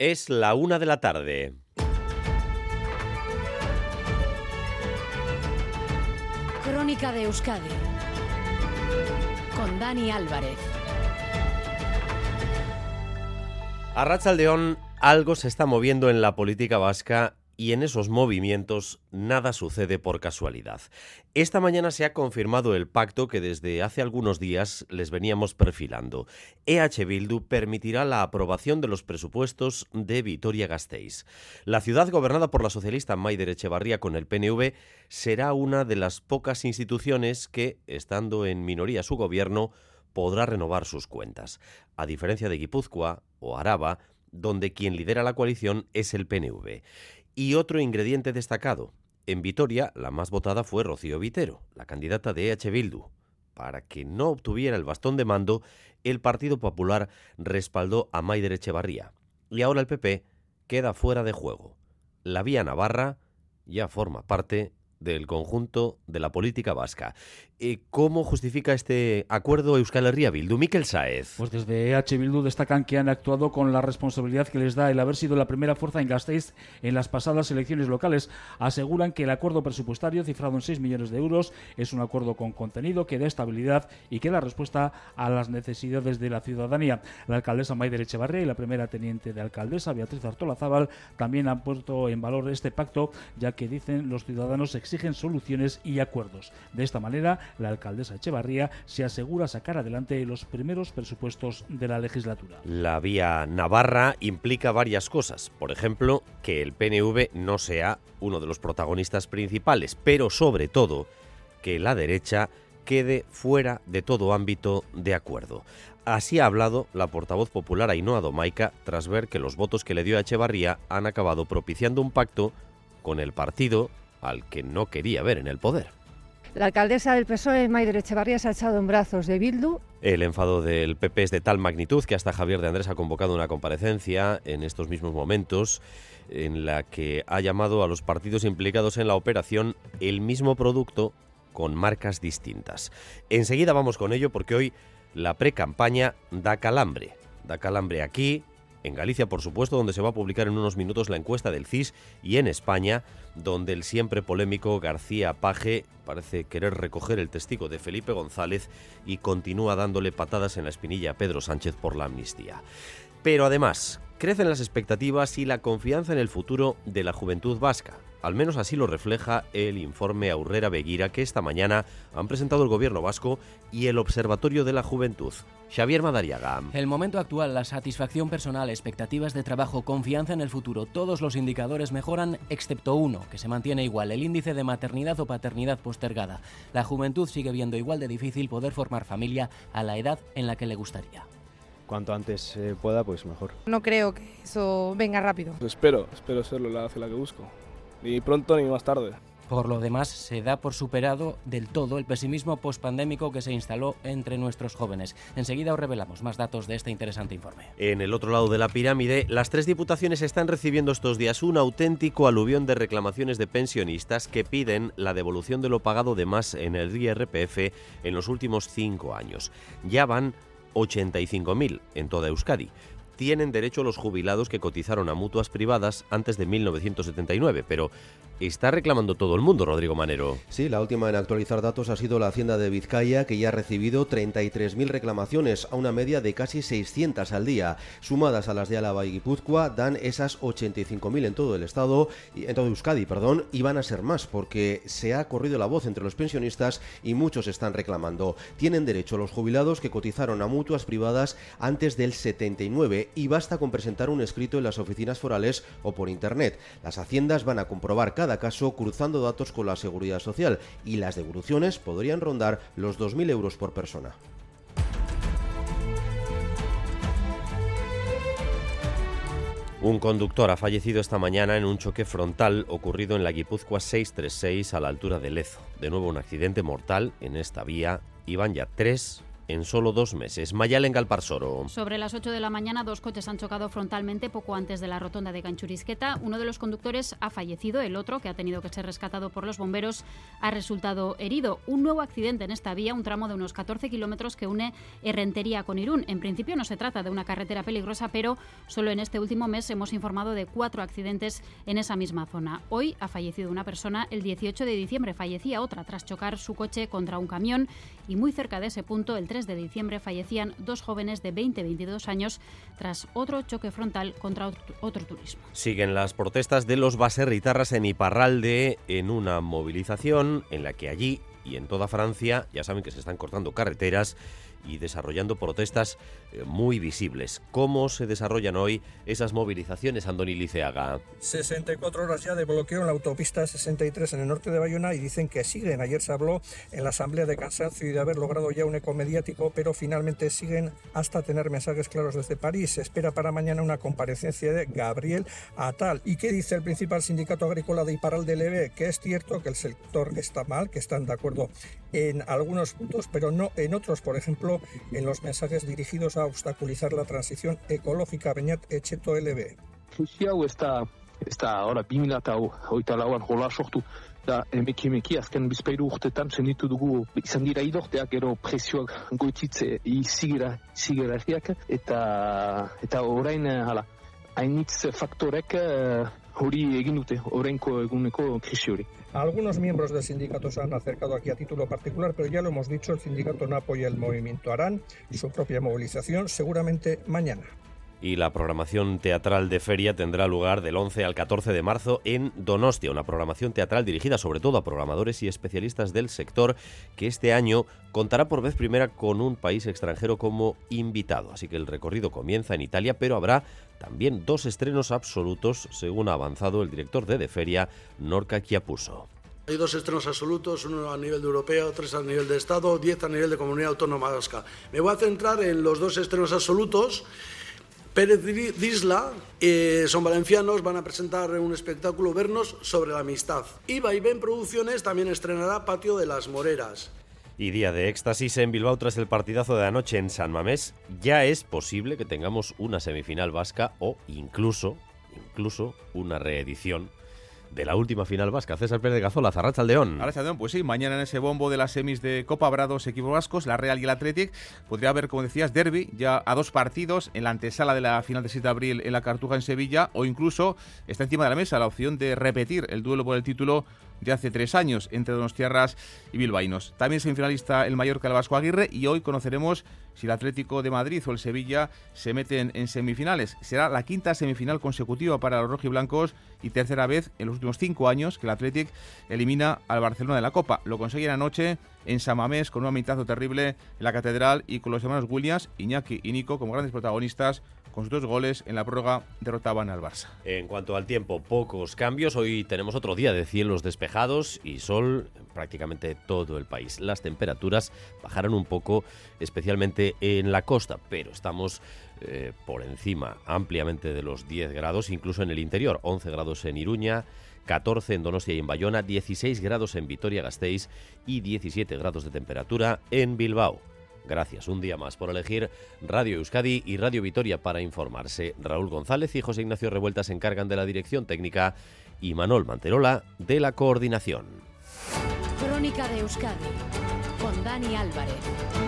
Es la una de la tarde. Crónica de Euskadi con Dani Álvarez. A Rachaldeón, algo se está moviendo en la política vasca y en esos movimientos nada sucede por casualidad. Esta mañana se ha confirmado el pacto que desde hace algunos días les veníamos perfilando. EH Bildu permitirá la aprobación de los presupuestos de Vitoria-Gasteiz. La ciudad gobernada por la socialista Maider Echevarría con el PNV será una de las pocas instituciones que, estando en minoría su gobierno, podrá renovar sus cuentas. A diferencia de Guipúzcoa o Araba, donde quien lidera la coalición es el PNV. Y otro ingrediente destacado. En Vitoria, la más votada fue Rocío Vitero, la candidata de EH Bildu. Para que no obtuviera el bastón de mando, el Partido Popular respaldó a Maider Echevarría. Y ahora el PP queda fuera de juego. La vía Navarra ya forma parte del conjunto de la política vasca. Eh, ¿Cómo justifica este acuerdo Euskal Herria Bildu? Miquel Saez. Pues desde EH Bildu destacan que han actuado con la responsabilidad que les da el haber sido la primera fuerza en Gasteiz en las pasadas elecciones locales. Aseguran que el acuerdo presupuestario, cifrado en 6 millones de euros, es un acuerdo con contenido que da estabilidad y que da respuesta a las necesidades de la ciudadanía. La alcaldesa Maider Echevarría y la primera teniente de alcaldesa, Beatriz Artola Zaval, también han puesto en valor este pacto, ya que dicen los ciudadanos exigen soluciones y acuerdos. De esta manera, la alcaldesa Echevarría se asegura sacar adelante los primeros presupuestos de la legislatura. La vía Navarra implica varias cosas. Por ejemplo, que el PNV no sea uno de los protagonistas principales, pero sobre todo que la derecha quede fuera de todo ámbito de acuerdo. Así ha hablado la portavoz popular Ainhoa Domaica tras ver que los votos que le dio a Echevarría han acabado propiciando un pacto con el partido al que no quería ver en el poder. La alcaldesa del PSOE, Maider Echevarría, se ha echado en brazos de Bildu. El enfado del PP es de tal magnitud que hasta Javier de Andrés ha convocado una comparecencia en estos mismos momentos en la que ha llamado a los partidos implicados en la operación el mismo producto con marcas distintas. Enseguida vamos con ello porque hoy la pre-campaña da calambre. Da calambre aquí, en Galicia, por supuesto, donde se va a publicar en unos minutos la encuesta del CIS, y en España, donde el siempre polémico García Paje parece querer recoger el testigo de Felipe González y continúa dándole patadas en la espinilla a Pedro Sánchez por la amnistía. Pero además, crecen las expectativas y la confianza en el futuro de la juventud vasca. Al menos así lo refleja el informe Aurrera Beguira que esta mañana han presentado el Gobierno vasco y el Observatorio de la Juventud. Xavier Madariaga. El momento actual, la satisfacción personal, expectativas de trabajo, confianza en el futuro, todos los indicadores mejoran excepto uno, que se mantiene igual, el índice de maternidad o paternidad postergada. La juventud sigue viendo igual de difícil poder formar familia a la edad en la que le gustaría cuanto antes eh, pueda, pues mejor. No creo que eso venga rápido. Pues espero, espero serlo la hacia la que busco. Ni pronto ni más tarde. Por lo demás, se da por superado del todo el pesimismo pospandémico que se instaló entre nuestros jóvenes. Enseguida os revelamos más datos de este interesante informe. En el otro lado de la pirámide, las tres diputaciones están recibiendo estos días un auténtico aluvión de reclamaciones de pensionistas que piden la devolución de lo pagado de más en el IRPF en los últimos cinco años. Ya van 85.000 en toda Euskadi. Tienen derecho los jubilados que cotizaron a mutuas privadas antes de 1979, pero está reclamando todo el mundo, Rodrigo Manero. Sí, la última en actualizar datos ha sido la Hacienda de Vizcaya, que ya ha recibido 33.000 reclamaciones, a una media de casi 600 al día. Sumadas a las de Álava y Guipúzcoa, dan esas 85.000 en todo el estado, en todo Euskadi, perdón, y van a ser más, porque se ha corrido la voz entre los pensionistas y muchos están reclamando. Tienen derecho los jubilados que cotizaron a mutuas privadas antes del 79 y basta con presentar un escrito en las oficinas forales o por internet. Las haciendas van a comprobar cada caso cruzando datos con la seguridad social y las devoluciones podrían rondar los 2.000 euros por persona. Un conductor ha fallecido esta mañana en un choque frontal ocurrido en la Guipúzcoa 636 a la altura de Lezo. De nuevo un accidente mortal en esta vía. Iban ya tres en solo dos meses. Mayalen Galparsoro. Sobre las 8 de la mañana, dos coches han chocado frontalmente poco antes de la rotonda de Ganchurisqueta. Uno de los conductores ha fallecido, el otro, que ha tenido que ser rescatado por los bomberos, ha resultado herido. Un nuevo accidente en esta vía, un tramo de unos 14 kilómetros que une Herrentería con Irún. En principio no se trata de una carretera peligrosa, pero solo en este último mes hemos informado de cuatro accidentes en esa misma zona. Hoy ha fallecido una persona, el 18 de diciembre fallecía otra tras chocar su coche contra un camión y muy cerca de ese punto, el 3 de diciembre, fallecían dos jóvenes de 20 y 22 años tras otro choque frontal contra otro turismo. Siguen las protestas de los baserritarras en Iparralde en una movilización en la que allí y en toda Francia ya saben que se están cortando carreteras y desarrollando protestas eh, muy visibles. ¿Cómo se desarrollan hoy esas movilizaciones, Andoni Liceaga? 64 horas ya de bloqueo en la autopista 63 en el norte de Bayona y dicen que siguen. Ayer se habló en la asamblea de cansancio y de haber logrado ya un eco mediático, pero finalmente siguen hasta tener mensajes claros desde París. Se espera para mañana una comparecencia de Gabriel Atal. ¿Y qué dice el principal sindicato agrícola de Iparal de Leve? Que es cierto que el sector está mal, que están de acuerdo en algunos puntos, pero no en otros. Por ejemplo, en los mensajes dirigidos a obstaculizar la transición ecológica Beñat Echeto LB. Ora, 2008 lauan jola sortu, da emeki emeki azken urtetan dugu izan dira idorteak presioak goititze eta, eta hainitz faktorek hori egin dute, orainko eguneko krisi hori. Algunos miembros del sindicato se han acercado aquí a título particular, pero ya lo hemos dicho, el sindicato no apoya el movimiento. Harán su propia movilización seguramente mañana. Y la programación teatral de feria tendrá lugar del 11 al 14 de marzo en Donostia, una programación teatral dirigida sobre todo a programadores y especialistas del sector que este año contará por vez primera con un país extranjero como invitado. Así que el recorrido comienza en Italia, pero habrá también dos estrenos absolutos, según ha avanzado el director de De Feria, Norca Chiapuso. Hay dos estrenos absolutos, uno a nivel de europeo, tres a nivel de Estado, diez a nivel de comunidad autónoma vasca. Me voy a centrar en los dos estrenos absolutos. Pérez Disla, son valencianos, van a presentar un espectáculo Vernos sobre la amistad. Y Vaivén Producciones también estrenará Patio de las Moreras. Y día de éxtasis en Bilbao tras el partidazo de anoche en San Mamés. Ya es posible que tengamos una semifinal vasca o incluso, incluso una reedición de la última final vasca. César Pérez de Gazola, Zarracha León. León, pues sí, mañana en ese bombo de las semis de Copa habrá dos equipos vascos, la Real y el Athletic. Podría haber, como decías, derby ya a dos partidos en la antesala de la final de 7 de abril en la Cartuja en Sevilla o incluso está encima de la mesa la opción de repetir el duelo por el título de hace tres años entre Donostiarras y Bilbaínos. También semifinalista el Mallorca, el Vasco Aguirre y hoy conoceremos si el Atlético de Madrid o el Sevilla se meten en semifinales. Será la quinta semifinal consecutiva para los rojiblancos y tercera vez en los últimos cinco años que el Atlético elimina al Barcelona de la Copa. Lo consiguen anoche en Samamés con un amitazo terrible en la Catedral y con los hermanos Williams, Iñaki y Nico como grandes protagonistas con dos goles en la prórroga derrotaban al Barça. En cuanto al tiempo, pocos cambios. Hoy tenemos otro día de cielos despejados y sol en prácticamente todo el país. Las temperaturas bajaron un poco, especialmente en la costa, pero estamos eh, por encima ampliamente de los 10 grados, incluso en el interior. 11 grados en Iruña. 14 en Donostia y en Bayona, 16 grados en Vitoria-Gasteiz y 17 grados de temperatura en Bilbao. Gracias un día más por elegir Radio Euskadi y Radio Vitoria para informarse. Raúl González y José Ignacio Revuelta se encargan de la dirección técnica y Manol Manterola de la coordinación. Crónica de Euskadi con Dani Álvarez.